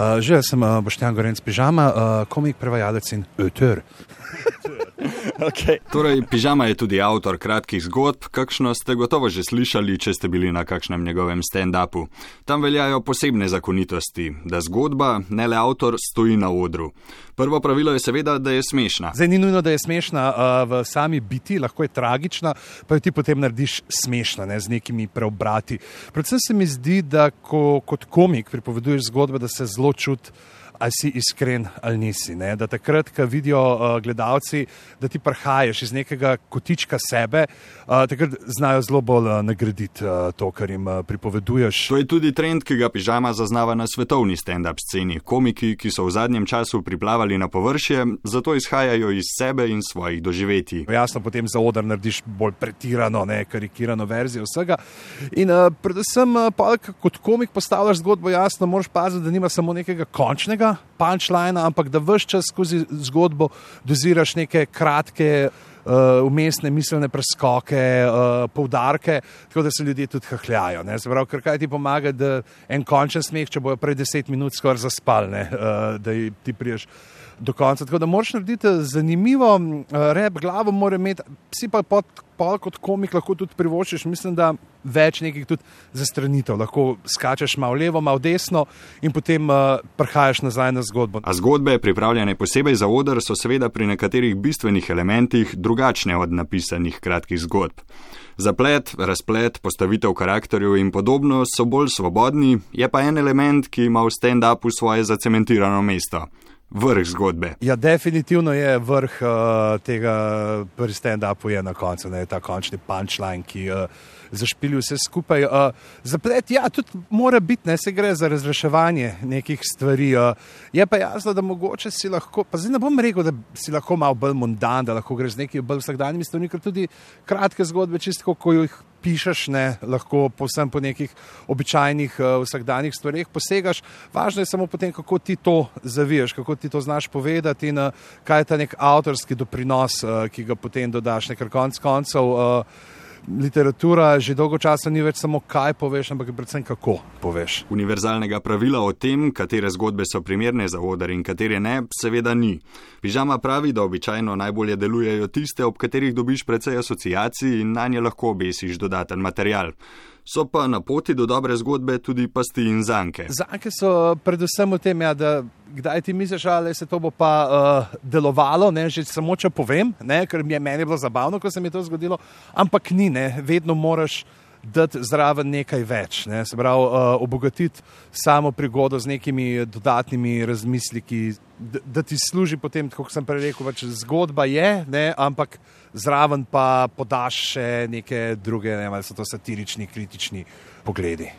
Uh, že sem uh, Boštjan Gorenc Pižama, uh, komik, prevajalec in öter. Okay. Torej, Pižama je tudi avtor kratkih zgodb, kakšno ste gotovo že slišali, če ste bili na kakšnem njegovem stand-upu. Tam veljajo posebne zakonitosti, da zgodba, ne le avtor, stoji na odru. Prvo pravilo je seveda, da je smešna. Zdaj ni nujno, da je smešna uh, v sami biti, lahko je tragična, pa jo ti potem narediš smešna ne, z nekimi preobrati. Predvsem se mi zdi, da ko, kot komik pripoveduješ zgodbe, da se zelo čutiš ali si iskren ali nisi. Ne? Da takrat, ko vidijo uh, gledalci, da ti prihajaš iz nekega kotička sebe, uh, takrat znajo zelo bolj uh, nagraditi uh, to, kar jim uh, pripoveduješ. To je tudi trend, ki ga pižama zaznava na svetovni stand-up sceni. Komiki, ki so v zadnjem času priplavali na površje, zato izhajajo iz sebe in svojih doživetij. Jasno, potem za odr narediš bolj pretirano, ne karikirano verzijo vsega. In uh, predvsem, uh, kot komik postavljaš zgodbo jasno, moraš paziti, da nima samo nekega končnega punčline, ampak da vse čas skozi zgodbo doziraš neke kratke. Umestne miselne preskoke, uh, poudarke, tako da se ljudje tudi hahljajo. Prav, ker kaj ti pomaga, da en končen smeh, če bojo prej deset minut skoraj zaspali, uh, da ti priješ do konca. Tako da moraš narediti zanimivo, uh, rep glavo mora imeti, si pa pod, pol kot komik lahko tudi privoščiš. Mislim, da več nekih tudi zastranitev. Lahko skačeš malo levo, malo desno in potem uh, prihajaš nazaj na zgodbo. A zgodbe, pripravljene posebej za odr, so seveda pri nekaterih bistvenih elementih drugačne od napisanih kratkih zgodb. Zaplet, razplet, postavitev karakterjev in podobno so bolj svobodni, je pa en element, ki ima v stand-upu svoje zacementirano mesto vrh zgodbe. Ja, definitivno je vrh uh, tega pri stand-upu na koncu, ne, ta končni punčline, ki uh, zašpili vse skupaj. Uh, zaplet, ja, tudi mora biti, ne se gre za razreševanje nekih stvari. Uh, je pa jasno, da mogoče si lahko, pa zdaj ne bom rekel, da si lahko malo bolj mundan, da lahko greš z nekimi bolj vsakdanjimi stvarmi, ker tudi kratke zgodbe, čisto ko jih pišeš, ne, lahko povsem po nekih običajnih uh, vsakdanjih stvareh posegaš. Važno je samo potem, kako ti to zaviješ, kako ti to znaš povedati in uh, kaj je ta nek avtorski doprinos, uh, ki ga potem dodaš, ker konc koncev. Uh, literatura že dolgo časa ni več samo kaj poveš, ampak predvsem kako poveš. Univerzalnega pravila o tem, katere zgodbe so primerne za odr in katere ne, seveda ni. Pižama pravi, da običajno najbolje delujejo tiste, ob katerih dobiš precej asociacij in na nje lahko obesiš dodaten material so pa na poti do dobre zgodbe tudi pasti in zanke. Zanke so predvsem v tem, ja, da kdaj ti misliš, ali se to bo pa uh, delovalo, ne, že samo če povem, ne, ker mi je meni bilo zabavno, ko se mi je to zgodilo, ampak ni, ne, vedno moraš dati zraven nekaj več, ne? se pravi, uh, obogatiti samo prigodo z nekimi dodatnimi razmisliki, da, ti služi potem, kot sem prej rekel, več zgodba je, ne? ampak zraven pa podaš še neke druge, ne vem, ali so to satirični, kritični pogledi.